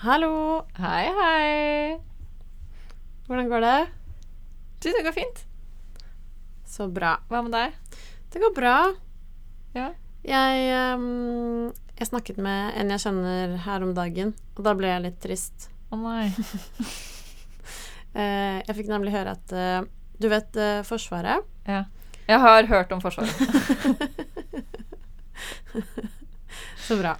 Hallo! Hei, hei. Hvordan går det? Du, det går fint. Så bra. Hva med deg? Det går bra. Ja. Jeg, um, jeg snakket med en jeg kjenner her om dagen, og da ble jeg litt trist. Å nei. Eh, jeg fikk nemlig høre at eh, Du vet eh, Forsvaret? Ja. Jeg har hørt om Forsvaret. Så bra.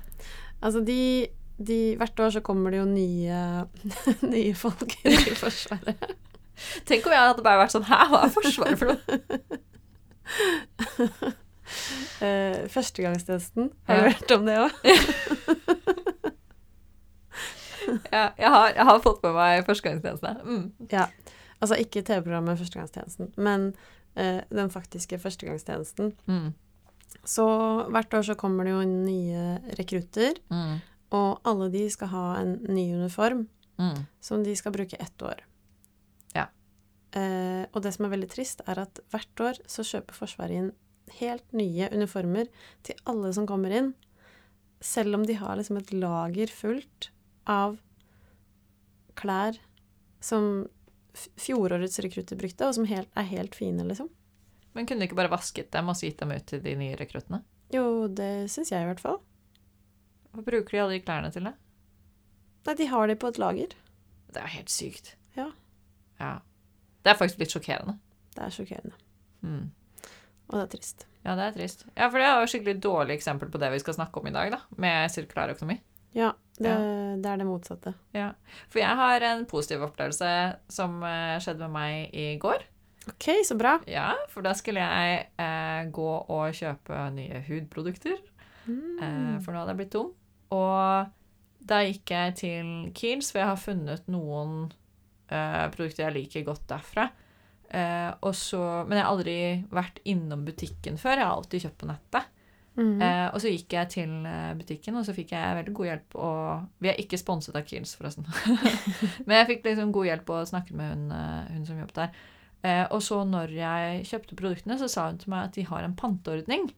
Altså, de, de Hvert år så kommer det jo nye, nye folk i Forsvaret. Tenk om jeg hadde bare vært sånn Hæ, hva er Forsvaret for noe? uh, førstegangstjenesten. Har Ja. hørt om det òg? Ja, jeg, har, jeg har fått med meg førstegangstjeneste. Mm. Ja. Altså ikke TV-programmet Førstegangstjenesten, men uh, den faktiske førstegangstjenesten. Mm. Så hvert år så kommer det jo nye rekrutter, Mm. Og alle de skal ha en ny uniform Mm. som de skal bruke ett år. Ja. Eh, og det som er veldig trist, er at hvert år så kjøper Forsvaret inn helt nye uniformer til alle som kommer inn, selv om de har liksom et lager fullt av klær som fjorårets rekrutter brukte, og som helt, er helt fine, liksom. Men kunne du ikke bare vasket dem og så gitt dem ut til de nye rekruttene? Jo, det syns jeg i hvert fall. Hva bruker de alle de klærne til? det? Nei, de har de på et lager. Det er helt sykt. Ja. Ja. Det er faktisk litt sjokkerende. Det er sjokkerende. Mm. Og det er trist. Ja, det er trist. Ja, for det er jo et skikkelig dårlig eksempel på det vi skal snakke om i dag, da, med sirkulær økonomi. Ja, det, Ja. det er det motsatte. Ja. For jeg har en positiv opplevelse som eh, skjedde med meg i går. OK, så bra. Ja, for da skulle jeg eh, gå og kjøpe nye hudprodukter, Mm. eh, for nå hadde jeg blitt tom. Og da gikk jeg til Kiehl's, for jeg har funnet noen uh, produkter jeg liker godt derfra. Uh, så, men jeg har aldri vært innom butikken før. Jeg har alltid kjøpt på nettet. Mm -hmm. uh, og så gikk jeg til butikken, og så fikk jeg veldig god hjelp. Og vi er ikke sponset av Kiehl's, forresten. Men jeg fikk liksom god hjelp og snakket med hun, hun som jobbet der. Og så når jeg kjøpte produktene, så sa hun til meg at de har en panteordning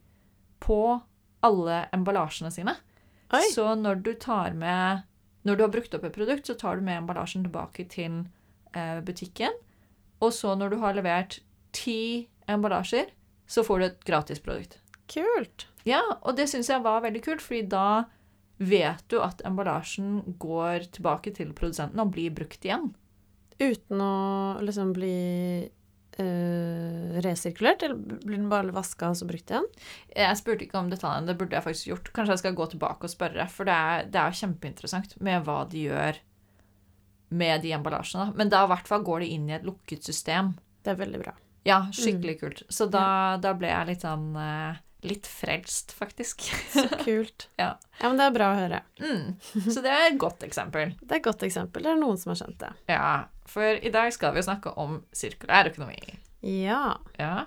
på alle emballasjene sine. Oi. Så når du tar med Når du har brukt opp et produkt, så tar du med emballasjen tilbake til eh, butikken. Og så når du har levert ti emballasjer, så får du et gratisprodukt. Kult. Ja, og det syns jeg var veldig kult, fordi da vet du at emballasjen går tilbake til produsenten og blir brukt igjen. Uten å liksom bli eh, resirkulert, eller blir den bare vaska og så brukt igjen? Jeg spurte ikke om detaljene, det burde jeg faktisk gjort. Kanskje jeg skal gå tilbake og spørre, for det er, det er kjempeinteressant med hva de gjør med de emballasjene. Men da i hvert fall går de inn i et lukket system. Det er veldig bra. Ja, skikkelig kult. Så da, da ble jeg litt sånn eh, Litt frelst, faktisk. Så kult. Ja. ja, men det er bra å høre. Mm. Så det er et godt eksempel. Det er et godt eksempel. Det er noen som har skjønt det. Ja, for i dag skal vi jo snakke om sirkulær økonomi. Ja. Ja.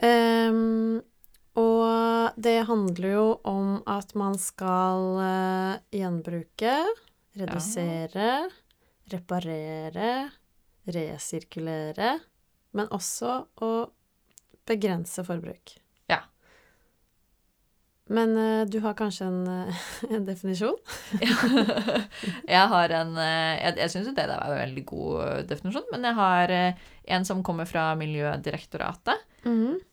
Um, og det handler jo om at man skal uh, gjenbruke, redusere, reparere, resirkulere, men også å begrense forbruk. Men uh, du har kanskje en, eh, en definisjon? jeg har en eh, Jeg, jeg syns jo det der var en veldig god definisjon, men jeg har en som kommer fra Miljødirektoratet,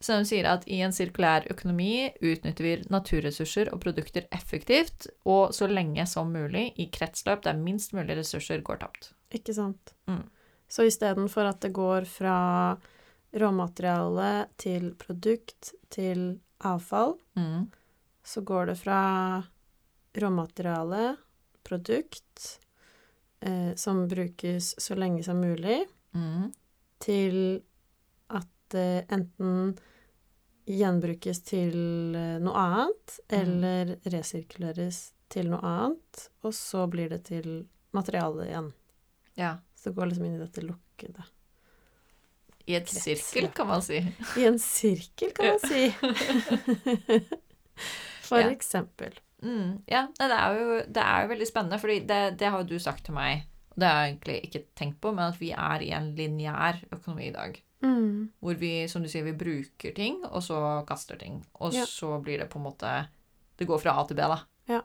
som sier at i en sirkulær økonomi utnytter vi naturressurser og produkter effektivt og så lenge som mulig i kretsløp der minst mulig ressurser går tapt. Ikke sant? Mm. Så istedenfor at det går fra råmateriale til produkt til avfall, Mm. Så går det fra råmateriale, produkt, eh, som brukes så lenge som mulig, Mm. til at det enten gjenbrukes til eh, noe annet, Mm. eller resirkuleres til noe annet, og så blir det til materiale igjen. Ja. Så det går liksom inn i dette lukkede. I et sirkel, kan man si. I en sirkel, kan man si. For Ja. eksempel. Mm, ja, det er, jo, det er jo veldig spennende, for det, det har jo du sagt til meg, og det har jeg egentlig ikke tenkt på, men at vi er i en lineær økonomi i dag. Mm. Hvor vi, som du sier, vi bruker ting, og så kaster ting. Og Ja. så blir det på en måte Det går fra A til B, da. Ja.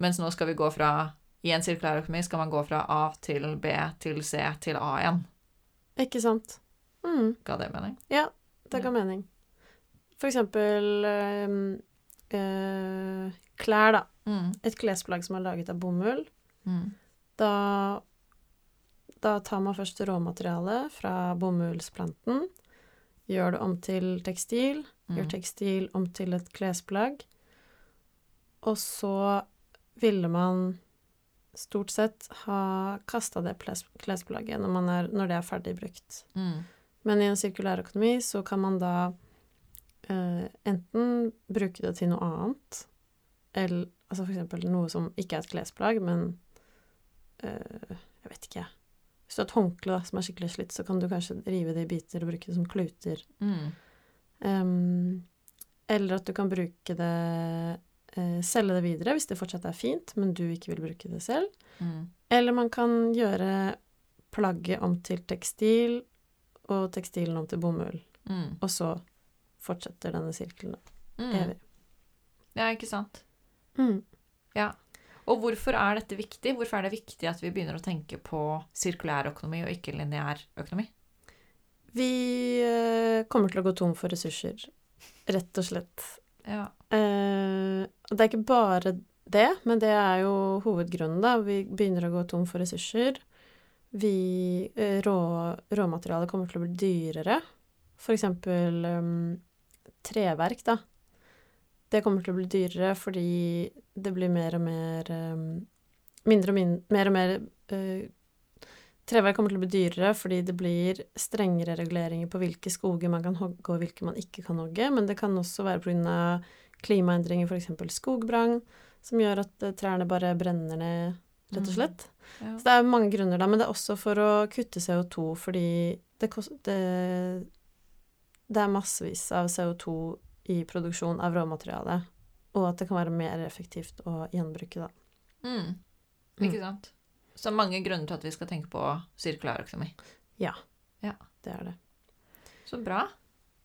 Mens nå skal vi gå fra I en sirkulær økonomi skal man gå fra A til B til C til A igjen. Ikke sant? Mm. Ga det mening? Ja, det ga mening. For eksempel ehm, eh, klær, da. Mm. Et klesplagg som er laget av bomull. Mm. Da, da tar man først råmaterialet fra bomullsplanten, gjør det om til tekstil, gjør Mm. tekstil om til et klesplagg, og så ville man stort sett ha kasta det klesplagget når, man er, når det er ferdig brukt. Mm. Men i en sirkulær økonomi så kan man da eh, enten bruke det til noe annet, eller altså eksempel noe som ikke er et klesplagg, men eh, jeg vet ikke Hvis du har et håndkle som er skikkelig slitt, så kan du kanskje rive det i biter og bruke det som kluter. Mm. Em, eller at du kan bruke det eh, Selge det videre hvis det fortsatt er fint, men du ikke vil bruke det selv. Mm. Eller man kan gjøre plagget om til tekstil, og tekstilen om til bomull. Mm. Og så fortsetter denne sirkelen Mm. evig. Ja, ikke sant? Mm. Og hvorfor er dette viktig? Hvorfor er det viktig at vi begynner å tenke på sirkulær økonomi og ikke lineær økonomi? Vi eh, kommer til å gå tom for ressurser, rett og slett. Ja. Eh, det er ikke bare det, men det er jo hovedgrunnen, da. Vi begynner å gå tom for ressurser. Vi eh, rå, Råmaterialet kommer til å bli dyrere. For eksempel em, treverk, da. Det kommer til å bli dyrere fordi det blir mer og mer em, Mindre og mindre mer og mer uh, Treverk kommer til å bli dyrere fordi det blir strengere reguleringer på hvilke skoger man kan hogge og hvilke man ikke kan hogge, men det kan også være pga. klimaendringer, f.eks. skogbrann, som gjør at eh, trærne bare brenner ned, rett og Mm. slett. Ja. Så det er mange grunner, da, men det er også for å kutte CO2, fordi det, kost, det, det er massevis av CO2 i produksjon av råmateriale, og at det kan være mer effektivt å gjenbruke, da. Mm. Mm. Ikke sant? Så mange grunner til at vi skal tenke på sirkulærøkonomi. Ja, ja. Det er det. Så bra.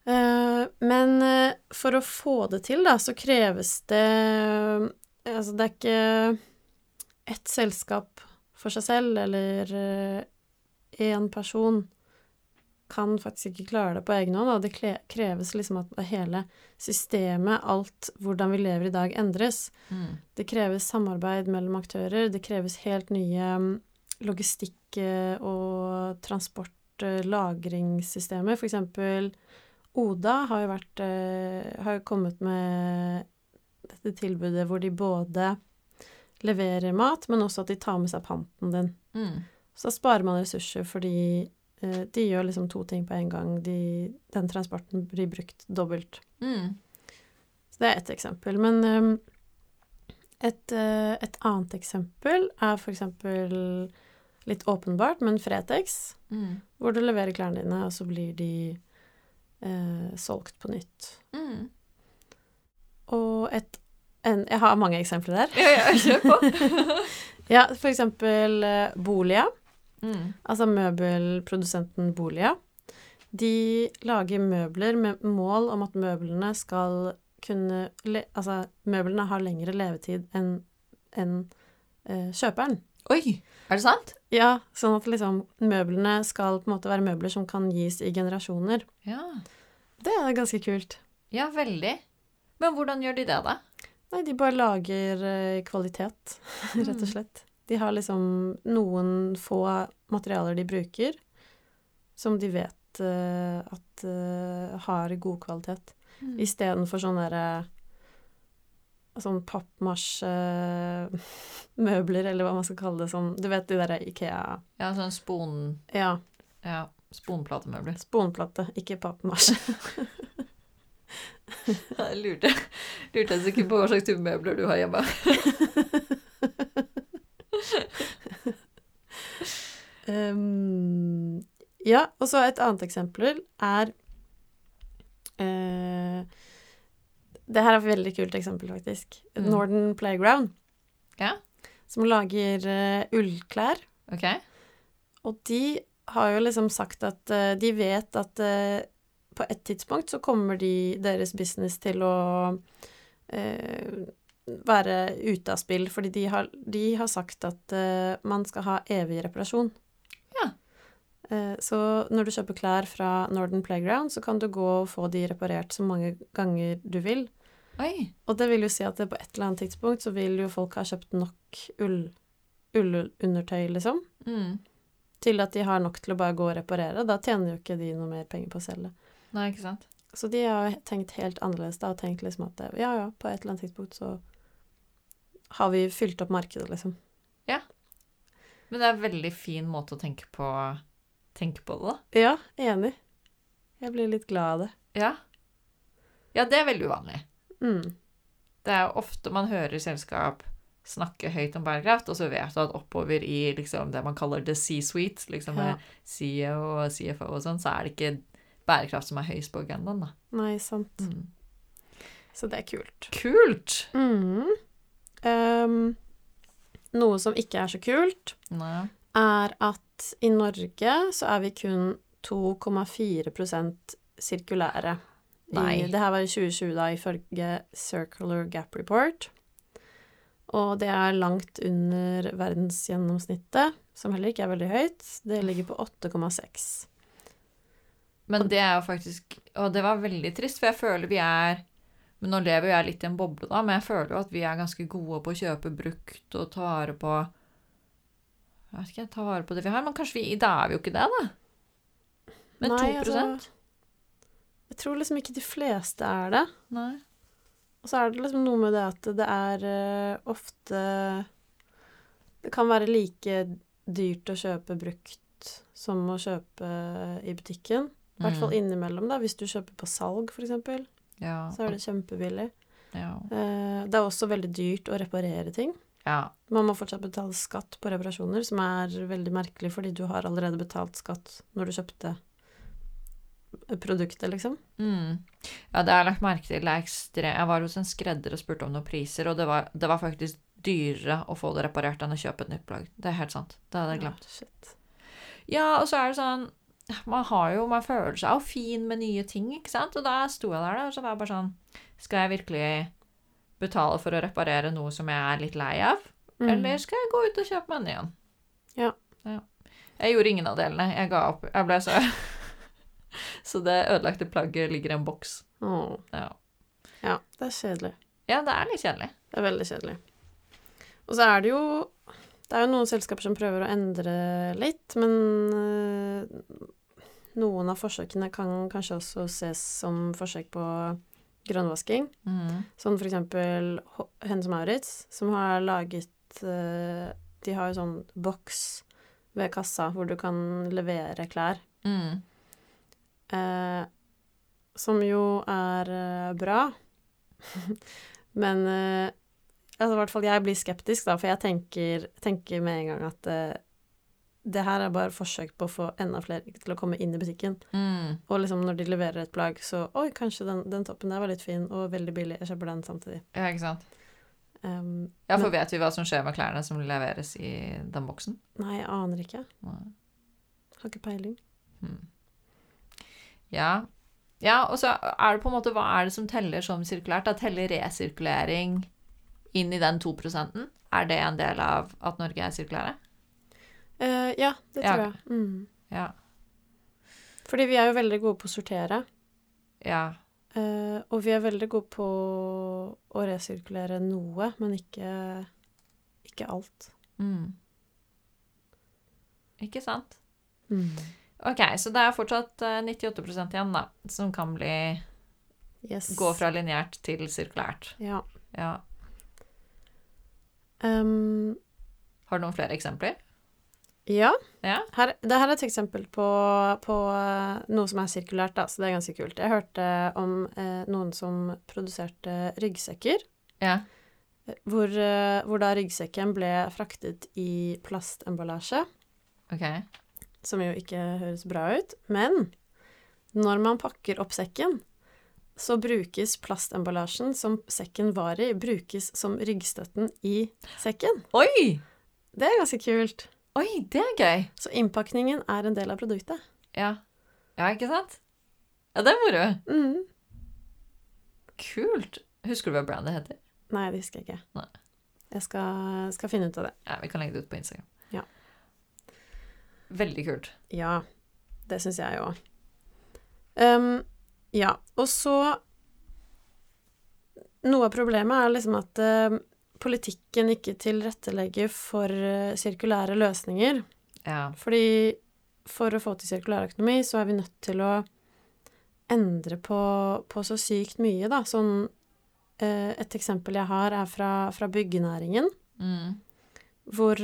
Eh, men eh, for å få det til, da, så kreves det Altså, det er ikke ett selskap for seg selv, eller én person kan faktisk ikke klare det på egen hånd. Og Det kreves liksom at hele systemet, alt hvordan vi lever i dag, endres. Mm. Det kreves samarbeid mellom aktører. Det kreves helt nye mm, logistikk- eh, og transport- eh, lagringssystemer. For eksempel Oda har jo, vært, eh, har jo kommet med dette tilbudet hvor de både leverer mat, men også at de tar med seg panten din. Mm. Så da sparer man ressurser fordi de gjør liksom to ting på en gang. De, den transporten blir brukt dobbelt. Mm. Så det er ett eksempel. Men um, et, eh, et annet eksempel er for eksempel litt åpenbart, men Fretex, Mm. hvor du leverer klærne dine, og så blir de eh, solgt på nytt. Mm. Og et en, Jeg har mange eksempler der. Ja, ja, kjør på. Ja, for eksempel eh, Bolia, Mm. altså møbelprodusenten Bolia. De lager møbler med mål om at møblene skal kunne Altså, møblene har lengre levetid enn en, eh, kjøperen. Oi, er det sant? Ja, sånn at liksom møblene skal på en måte være møbler som kan gis i generasjoner. Ja. Det er ganske kult. Ja, veldig. Men hvordan gjør de det, da? Nei, de bare lager eh, kvalitet, rett og Mm. slett. De har liksom noen få materialer de bruker, som de vet uh, at uh, har god kvalitet. Mm. Istedenfor sånn derre Sånn pappmasje-møbler, eller hva man skal kalle det. Sånn, du vet de derre Ikea Ja, sånn spon... Ja, Ja, sponplatemøbler. sponplate, ikke pappmasje. Jeg lurte, lurte jeg sikkert på hva slags type møbler du har hjemme. Um, ja, og så et annet eksempel er uh, Det her er et veldig kult eksempel, faktisk. Mm. Northern Playground. Ja. Som lager uh, ullklær. Ok? Og de har jo liksom sagt at uh, de vet at på et tidspunkt så kommer de, deres business til å være ute av spill, fordi de har, de har sagt at uh, man skal ha evig reparasjon. Eh, så når du kjøper klær fra Northern Playground, så kan du gå og få de reparert så mange ganger du vil. Oi. Og det vil jo si at på et eller annet tidspunkt så vil jo folk ha kjøpt nok ull, ullundertøy, liksom, Mm. til at de har nok til å bare gå og reparere. Da tjener jo ikke de noe mer penger på å selge. Nei, ikke sant? Så de har tenkt helt annerledes da, og tenkt liksom at ja, ja, på et eller annet tidspunkt så har vi fylt opp markedet, liksom. Ja. Men det er en veldig fin måte å tenke på, tenke på det, da. Ja, enig. Jeg blir litt glad av det. Ja. Ja, det er veldig uvanlig. Mm. Det er ofte man hører selskap snakke høyt om bærekraft, og så vet du at oppover i liksom det man kaller the C-suite, liksom Ja. CEO og CFO og sånn, så er det ikke bærekraft som er høyest på agendaen, da. Nei, sant. Mm. Så det er kult. Kult! Mm. Um, noe som ikke er så kult, Nei. Er at i Norge så er vi kun 2,4 sirkulære. Nei. I, det her var i 2020, da, ifølge Circular Gap Report. Og det er langt under verdensgjennomsnittet, som heller ikke er veldig høyt. Det ligger på 8,6. Men det er jo faktisk Og det var veldig trist, for jeg føler vi er Men nå lever jo jeg litt i en boble, da, men jeg føler jo at vi er ganske gode på å kjøpe brukt og ta vare på Jeg vet ikke, ta vare på det vi har, men kanskje vi Da er vi jo ikke det, da. Men 2 Nei, altså, Jeg tror liksom ikke de fleste er det. Nei. Og så er det liksom noe med det at det er uh, ofte Det kan være like dyrt å kjøpe brukt som å kjøpe i butikken. I hvert fall Mm. innimellom, da. Hvis du kjøper på salg, f.eks., Ja. så er det kjempebillig. ja. Uh, det er også veldig dyrt å reparere ting. Ja. Man må fortsatt betale skatt på reparasjoner, som er veldig merkelig, fordi du har allerede betalt skatt når du kjøpte produktet, liksom. Mm. Ja, det har jeg lagt merke til. Det er ekstre... Jeg var hos en skredder og spurte om noen priser, og det var, det var faktisk dyrere å få det reparert enn å kjøpe et nytt plagg. Det er helt sant. Det hadde jeg glemt. Ja, shit. Ja, og så er det sånn Man har jo, man føler seg jo fin med nye ting, ikke sant? Og da sto jeg der, da, og så var jeg bare sånn Skal jeg virkelig betale for å reparere noe som jeg er litt lei av? Mm. Eller skal jeg gå ut og kjøpe meg en ny en? Ja. Jeg gjorde ingen av delene. Jeg ga opp. Jeg ble så Så det ødelagte plagget ligger i en boks. Oh. Ja. ja, det er kjedelig. ja, det er litt kjedelig. Det er veldig kjedelig. Og så er det jo Det er jo noen selskaper som prøver å endre litt, men øh, noen av forsøkene kan kanskje også ses som forsøk på grønnvasking. Mm. Sånn for eksempel Hennes og Maurits, som har laget øh, De har jo sånn boks ved kassa hvor du kan levere klær. Mm. Eh, som jo er eh, bra. Men eh, altså, i hvert fall jeg blir skeptisk, da, for jeg tenker, tenker med en gang at eh, det her er bare forsøk på å få enda flere til å komme inn i butikken. Mm. Og liksom når de leverer et plagg, så Oi, kanskje den, den toppen der var litt fin og veldig billig. Jeg kjøper den samtidig. Ja, ikke sant? Um, Ja, for men- vet vi hva som skjer med klærne som leveres i den boksen? Nei, jeg aner ikke. Nei. Har ikke peiling. Hmm. Ja. Ja, og så er det på en måte Hva er det som teller som sirkulært? Da teller resirkulering inn i den 2% Er det en del av at Norge er sirkulære? Eh, ja, det Ja. tror jeg. Mm. Ja. Fordi vi er jo veldig gode på å sortere. Ja. Uh, og vi er veldig gode på å resirkulere noe, men ikke, ikke alt. Mm. Ikke sant? Mm. Ok, så det er fortsatt eh, 98 igjen, da, som kan bli Yes. gå fra lineært til sirkulært. Ja. Ja. Um, Har du noen flere eksempler? Ja. Ja. Her, det her er et eksempel på, på eh, noe som er sirkulært, da, så det er ganske kult. Jeg hørte om eh, noen som produserte ryggsekker, Ja. eh, hvor, eh, hvor da ryggsekken ble fraktet i plastemballasje, OK. som jo ikke høres bra ut. Men når man pakker opp sekken, så brukes plastemballasjen som sekken var i, brukes som ryggstøtten i sekken. Oi! Det er ganske kult. Oi, det er gøy. Så innpakningen er en del av produktet. Ja. Ja, ikke sant? Ja, det er moro. Mm. Kult. Husker du hva brandet heter? Nei, det husker jeg ikke. Nei. Jeg skal, skal finne ut av det. Ja, Vi kan legge det ut på Instagram. Ja. Veldig kult. Ja, det syns jeg òg. Um, ja, og så Noe av problemet er liksom at eh, politikken ikke tilrettelegger for eh, sirkulære løsninger. Ja. Fordi for å få til sirkulærøkonomi, så er vi nødt til å endre på, på så sykt mye, da. Sånn eh, Et eksempel jeg har, er fra, fra byggenæringen. Mm. hvor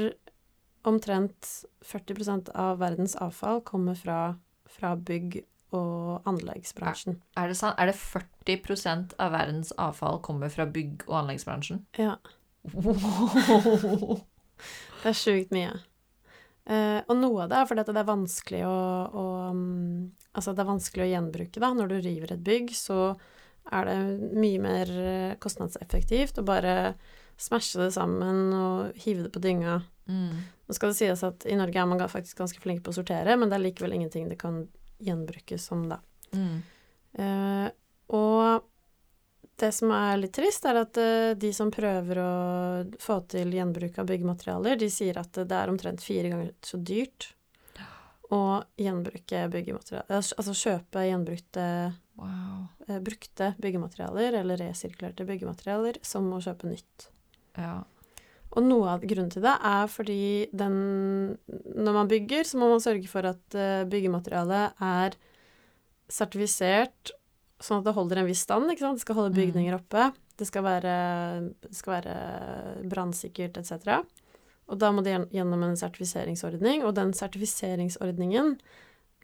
omtrent 40% av verdens avfall kommer fra, fra bygg- og anleggsbransjen. Er det sant? Er det 40% av verdens avfall kommer fra bygg- og anleggsbransjen? Ja, Wow. det er sjukt mye. Eh, og noe av det er fordi at det er vanskelig å, å mm, Altså, det er vanskelig å gjenbruke, da. Når du river et bygg, så er det mye mer eh, kostnadseffektivt å bare smashe det sammen og hive det på dynga. Mm. Nå skal det sies at i Norge er man faktisk ganske flink på å sortere, men det er likevel ingenting det kan gjenbrukes som, da. Mm. Eh, og det som er litt trist, er at eh, de som prøver å få til gjenbruk av byggematerialer, de sier at det er omtrent fire ganger så dyrt å gjenbruke byggematerialer Altså altså kjøpe gjenbrukte Wow. eh, brukte byggematerialer eller resirkulerte byggematerialer som å kjøpe nytt. Ja. Og noe av grunnen til det er fordi den Når man bygger, så må man sørge for at eh, byggematerialet er sertifisert sånn at det holder en viss stand, ikke sant. Det skal holde Mm. bygninger oppe. Det skal være, det skal være brannsikkert etc. Og da må det gjennom en sertifiseringsordning, og den sertifiseringsordningen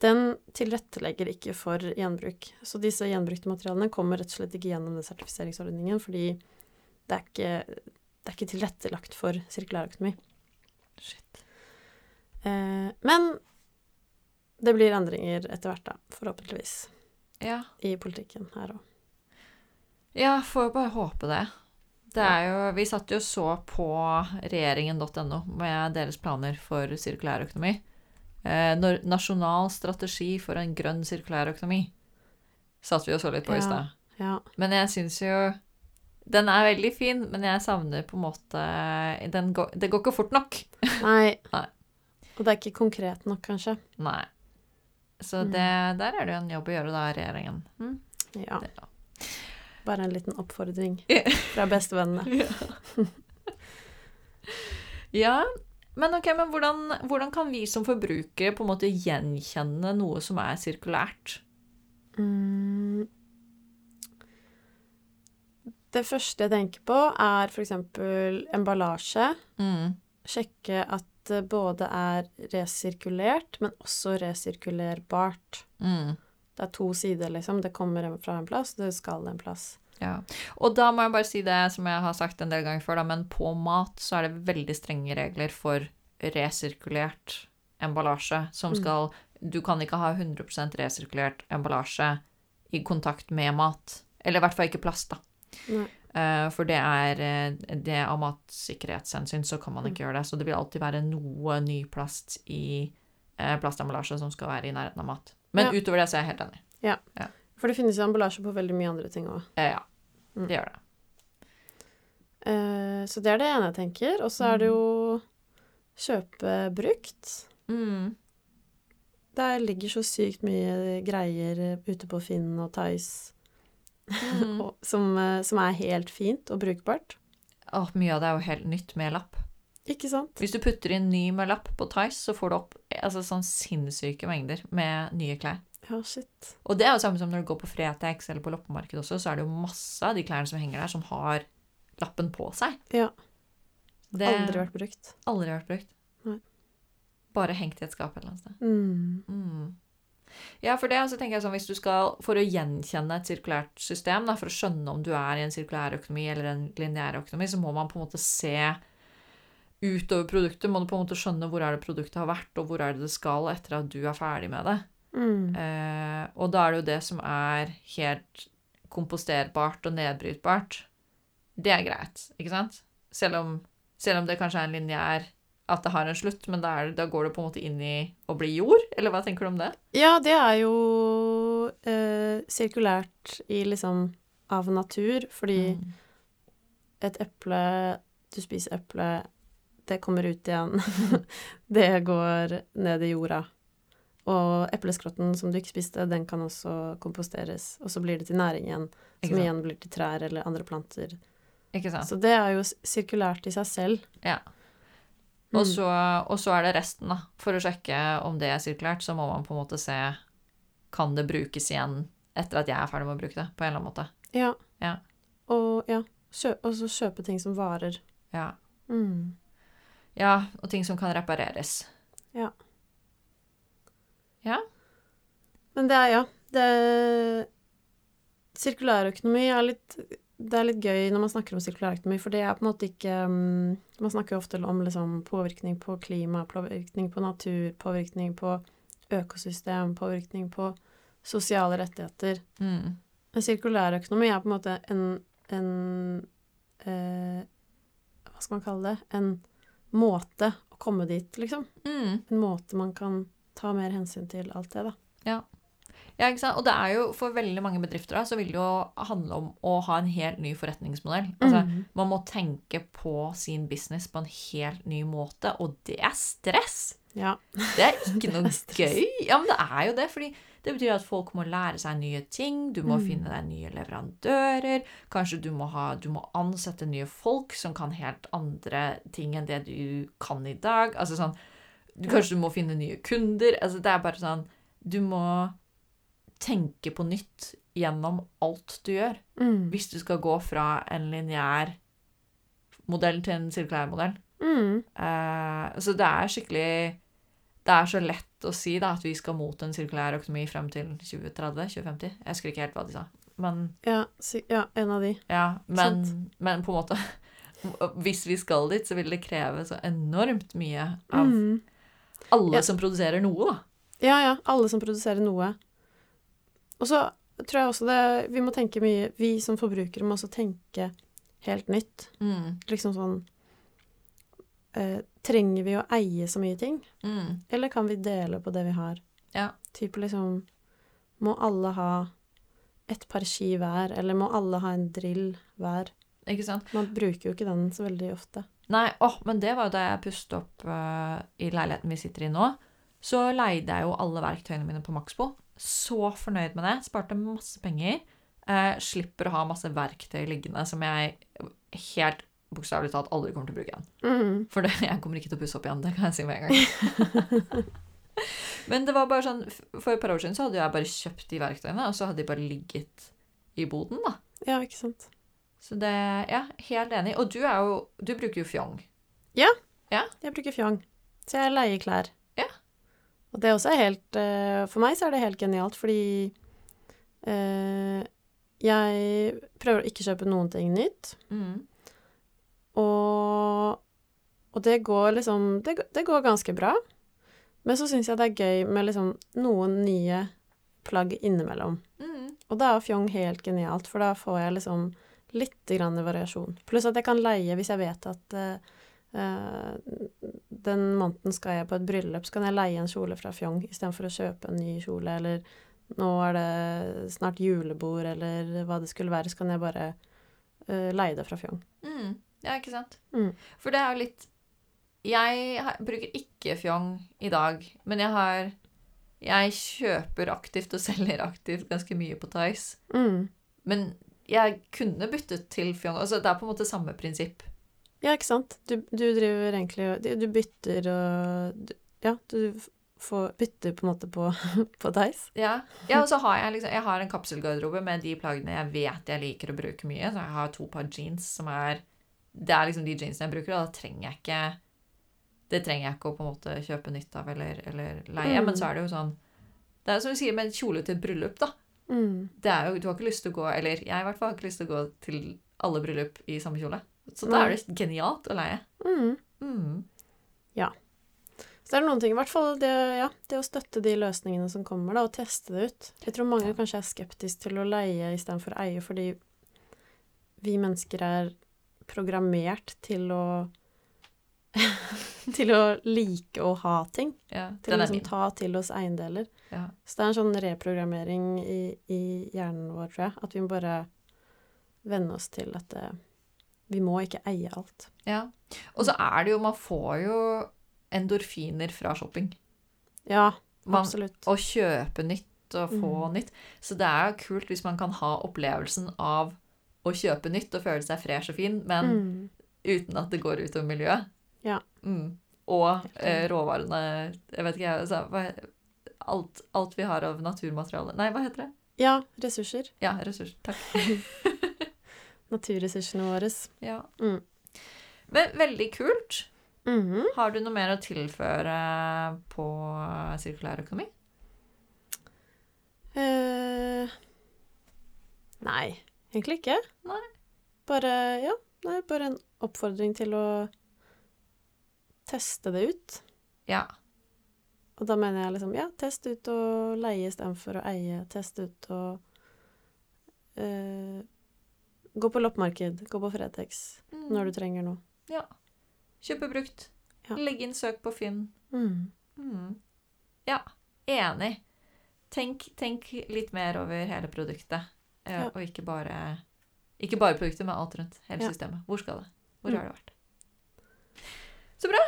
den tilrettelegger ikke for gjenbruk. Så disse gjenbrukte materialene kommer rett og slett ikke gjennom den sertifiseringsordningen, fordi det er ikke, det er ikke tilrettelagt for sirkulærøkonomi. Shit. Eh, men det blir endringer etter hvert, da, forhåpentligvis, Ja. i politikken her òg. Ja, får bare håpe det. Det er jo, vi satt jo så på regjeringen.no med deres planer for sirkulær økonomi. Eh, nasjonal strategi for en grønn sirkulær økonomi. Satt vi og så litt på i stad. Ja. Men jeg syns jo Den er veldig fin, men jeg savner på en måte den går, Det går ikke fort nok. Nei. Nei. Og det er ikke konkret nok, kanskje. Nei. Så Mm. det, der er det jo en jobb å gjøre, da, regjeringen. Mm. Ja. Det. Bare en liten oppfordring fra bestevennene. Ja, men ok, men hvordan, hvordan kan vi som forbrukere på en måte gjenkjenne noe som er sirkulært? Mm. Det første jeg tenker på, er f.eks. emballasje. Mm. Sjekke at det både er resirkulert, men også resirkulerbart. Mm. Det er to sider, liksom. Det kommer fra en plass, det skal en plass. Ja. Og da må jeg bare si det som jeg har sagt en del ganger før, da, men på mat så er det veldig strenge regler for resirkulert emballasje som Mm. Du kan ikke ha 100% resirkulert emballasje i kontakt med mat. Eller i hvert fall ikke plast, da. Nei. Eh, For det er eh, det Av matsikkerhetshensyn så kan man ikke gjøre det. Så det vil alltid være noe ny plast i eh, plastemballasje som skal være i nærheten av mat. Men Ja. utover det så er jeg helt enig. For det finnes jo emballasje på veldig mye andre ting òg. Ja, Mm. det gjør det. Uh, så det er det ene jeg tenker. Og så er det jo kjøpe brukt. Mm. Der ligger så sykt mye greier ute på Finn og Tice Mm. som, eh, som er helt fint og brukbart. Åh, mye av det er jo helt nytt med lapp. Ikke sant? Hvis du putter inn ny med lapp på Tice, så får du opp altså, sånn sinnssyke mengder med nye klær. Ja, shit. Og det er jo samme som når du går på Fretex eller på loppemarked også, så er det jo masse av de klærne som henger der, som har lappen på seg. Ja. Det Aldri vært brukt. aldri vært brukt. Nei. bare hengt i et skap et eller annet sted. Mm. Mm. Ja, for det så tenker jeg sånn, hvis du skal, For å gjenkjenne et sirkulært system, da, for å skjønne om du er i en sirkulær økonomi eller en lineær økonomi, så må man på en måte se utover produktet. Må du på en måte skjønne hvor er det produktet har vært, og hvor er det det skal etter at du er ferdig med det. Mm. Eh, og da er det jo det som er helt komposterbart og nedbrytbart. Det er greit, ikke sant? Selv om, selv om det kanskje er en lineær at det har en slutt, men da, er, da, går det på en måte inn i å bli jord? Eller hva tenker du om det? Ja, det er jo eh, sirkulært i liksom av natur, fordi mm. et eple Du spiser eple, det kommer ut igjen. det går ned i jorda. Og epleskrotten som du ikke spiste, den kan også komposteres. Og så blir det til næring igjen, som igjen blir til trær eller andre planter. Ikke sant? Så det er jo sirkulært i seg selv. Ja. Og, mm. så, og så er det resten, da. For å sjekke om det er sirkulært, så må man på en måte se Kan det brukes igjen etter at jeg er ferdig med å bruke det, på en eller annen måte. Ja. ja. Og ja. Kjø så kjøpe ting som varer. Ja. Mm. Ja, og ting som kan repareres. Ja. Ja. Men det er, ja det Sirkulærøkonomi er litt det er litt gøy når man snakker om sirkulærøkonomi, for det er på en måte ikke um, Man snakker jo ofte om liksom, påvirkning på klima, påvirkning på natur, påvirkning på økosystem, påvirkning på sosiale rettigheter. Mm. Sirkulærøkonomi er på en måte en, en eh, Hva skal man kalle det? En måte å komme dit, liksom. Mm. En måte man kan ta mer hensyn til alt det, da. Ja. Ja. ikke sant? Og det er jo for veldig mange bedrifter da, så vil det jo handle om å ha en helt ny forretningsmodell. Altså, mm. Man må tenke på sin business på en helt ny måte, og det er stress! Ja. Det er ikke noe gøy. Ja, men det er jo det. fordi det betyr at folk må lære seg nye ting, du må mm. finne deg nye leverandører. Kanskje du må, ha, du må, ansette nye folk som kan helt andre ting enn det du kan i dag. Altså sånn, Kanskje du må finne nye kunder. Altså, det er bare sånn Du må tenke på nytt gjennom alt du gjør. Mm. Hvis du skal gå fra en lineær modell til en sirkulær modell. Mm. Uh, så det er skikkelig Det er så lett å si da, at vi skal mot en sirkulær økonomi frem til 2030-2050. Jeg husker ikke helt hva de sa, men Ja, ja en av de. Ja, men, men, på en måte Hvis vi skal dit, så vil det kreve så enormt mye av mm alle ja. som produserer noe, da. Ja, ja. Alle som produserer noe. Og så tror jeg også det Vi må tenke mye Vi som forbrukere må også tenke helt nytt. Mm. Liksom sånn eh, Trenger vi å eie så mye ting? Mm. Eller kan vi dele på det vi har? Ja. Type liksom Må alle ha et par ski hver, eller må alle ha en drill hver? Ikke sant? Man bruker jo ikke den så veldig ofte. Nei, åh, men det var jo da jeg pustet opp uh, i leiligheten vi sitter i nå. Så leide jeg jo alle verktøyene mine på Maxbo. Så fornøyd med det. Sparte masse penger. Eh, slipper å ha masse verktøy liggende som jeg helt bokstavelig talt aldri kommer til å bruke igjen. Mm. For det, jeg kommer ikke til å pusse opp igjen, det kan jeg si med en gang. Men det var bare sånn For et par år siden så hadde jeg bare kjøpt de verktøyene, og så hadde de bare ligget i boden, da. Ja, ikke sant. Så det Ja, helt enig. Og du er jo Du bruker jo fjong. Ja. ja. Jeg bruker fjong. Så jeg leier klær. Og det også er helt uh, For meg så er det helt genialt, fordi uh, jeg prøver å ikke kjøpe noen ting nytt. Mm. Og, og det går liksom det, det, går ganske bra. Men så syns jeg det er gøy med liksom noen nye plagg innimellom. Mm. Og da er fjong helt genialt, for da får jeg liksom litt grann variasjon. Pluss at jeg kan leie hvis jeg vet at uh, den måneden skal jeg på et bryllup, så kan jeg leie en kjole fra Fjong istedenfor å kjøpe en ny kjole, eller nå er det snart julebord, eller hva det skulle være, så kan jeg bare uh, leie det fra Fjong. Mm. Ja, ikke sant? Mm. For det er jo litt Jeg har, bruker ikke Fjong i dag, men jeg har Jeg kjøper aktivt og selger aktivt ganske mye på Tice. Mm. Men jeg kunne byttet til Fjong. Altså, det er på en måte samme prinsipp. Ja, ikke sant. Du, du driver egentlig Du bytter og Ja, du får bytter på en måte på, på Dice. Ja. ja, og så har jeg liksom Jeg har en kapselgarderobe med de plaggene jeg vet jeg liker å bruke mye. Så jeg har to par jeans som er Det er liksom de jeansene jeg bruker, og da trenger jeg ikke det trenger jeg ikke å på en måte kjøpe nytt av eller, eller leie. Mm. Men så er det jo sånn Det er som du sier med en kjole til et bryllup, da. Mm. Det er jo, du har ikke lyst til å gå Eller jeg i hvert fall har ikke lyst til å gå til alle bryllup i samme kjole. Så da er det genialt å leie. Mm. Mm. Så det er noen ting, i hvert fall det, ja, det å støtte de løsningene som kommer, da, og teste det ut. Jeg tror mange Ja. kanskje er skeptiske til å leie istedenfor å eie, fordi vi mennesker er programmert til å Til å like å ha ting. Ja, Til å liksom ta til oss eiendeler. Ja. Så det er en sånn reprogrammering i, i hjernen vår, tror jeg. At vi må bare venne oss til at det, vi må ikke eie alt. ja. Og så er det jo Man får jo endorfiner fra shopping. Ja, Man, absolutt. å kjøpe nytt og få Mm. nytt. Så det er jo kult hvis man kan ha opplevelsen av å kjøpe nytt og føle seg fresh og fin, men Mm. uten at det går utover miljøet. Ja. Mm. Og eh, råvarene Jeg vet ikke, jeg. Altså, alt, alt vi har av naturmateriale Nei, hva heter det? Ja, ressurser. Ja, ressurser. Takk. Naturressursene våre. Ja. Mm. Men veldig kult. Mhm. Har du noe mer å tilføre på sirkulær økonomi? Eh, nei, egentlig ikke. Nei. Bare, ja, nei, bare en oppfordring til å teste det ut. Ja. Og da mener jeg liksom, ja, test ut og leie istedenfor å eie. Test ut og eh, gå på loppemarked, gå på Fretex når du trenger noe. Kjøpe brukt. Ja. Legge inn søk på Finn. Mm. Mm. Ja, enig. Tenk, tenk litt mer over hele produktet, eh, Ja. og ikke bare, ikke bare produktet, men alt rundt. Hele Ja. systemet. Hvor skal det? Hvor Mm. har det vært? Så bra!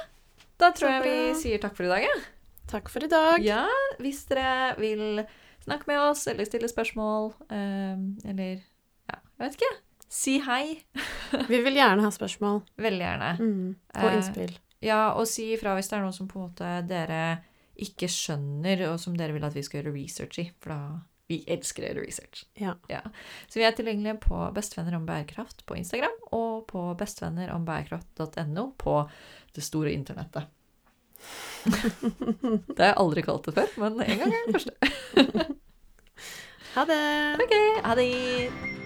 Da tror jeg vi sier takk for i dag. Ja. Takk for i dag. Ja, hvis dere vil snakke med oss eller stille spørsmål, eh, eller ja, jeg vet ikke. Si hei. Vi vil gjerne ha spørsmål Veldig gjerne. mm. og Eh, innspill. Ja, og si ifra hvis det er noe som på en måte dere ikke skjønner, og som dere vil at vi skal gjøre research i. For da Vi elsker å gjøre research. Ja. Så vi er tilgjengelige på Bestevenner om bærekraft på Instagram og på bestevennerombærekraft.no på det store internettet. det har jeg aldri kalt det før, men en gang er det første. Ha det! Ok, ha det!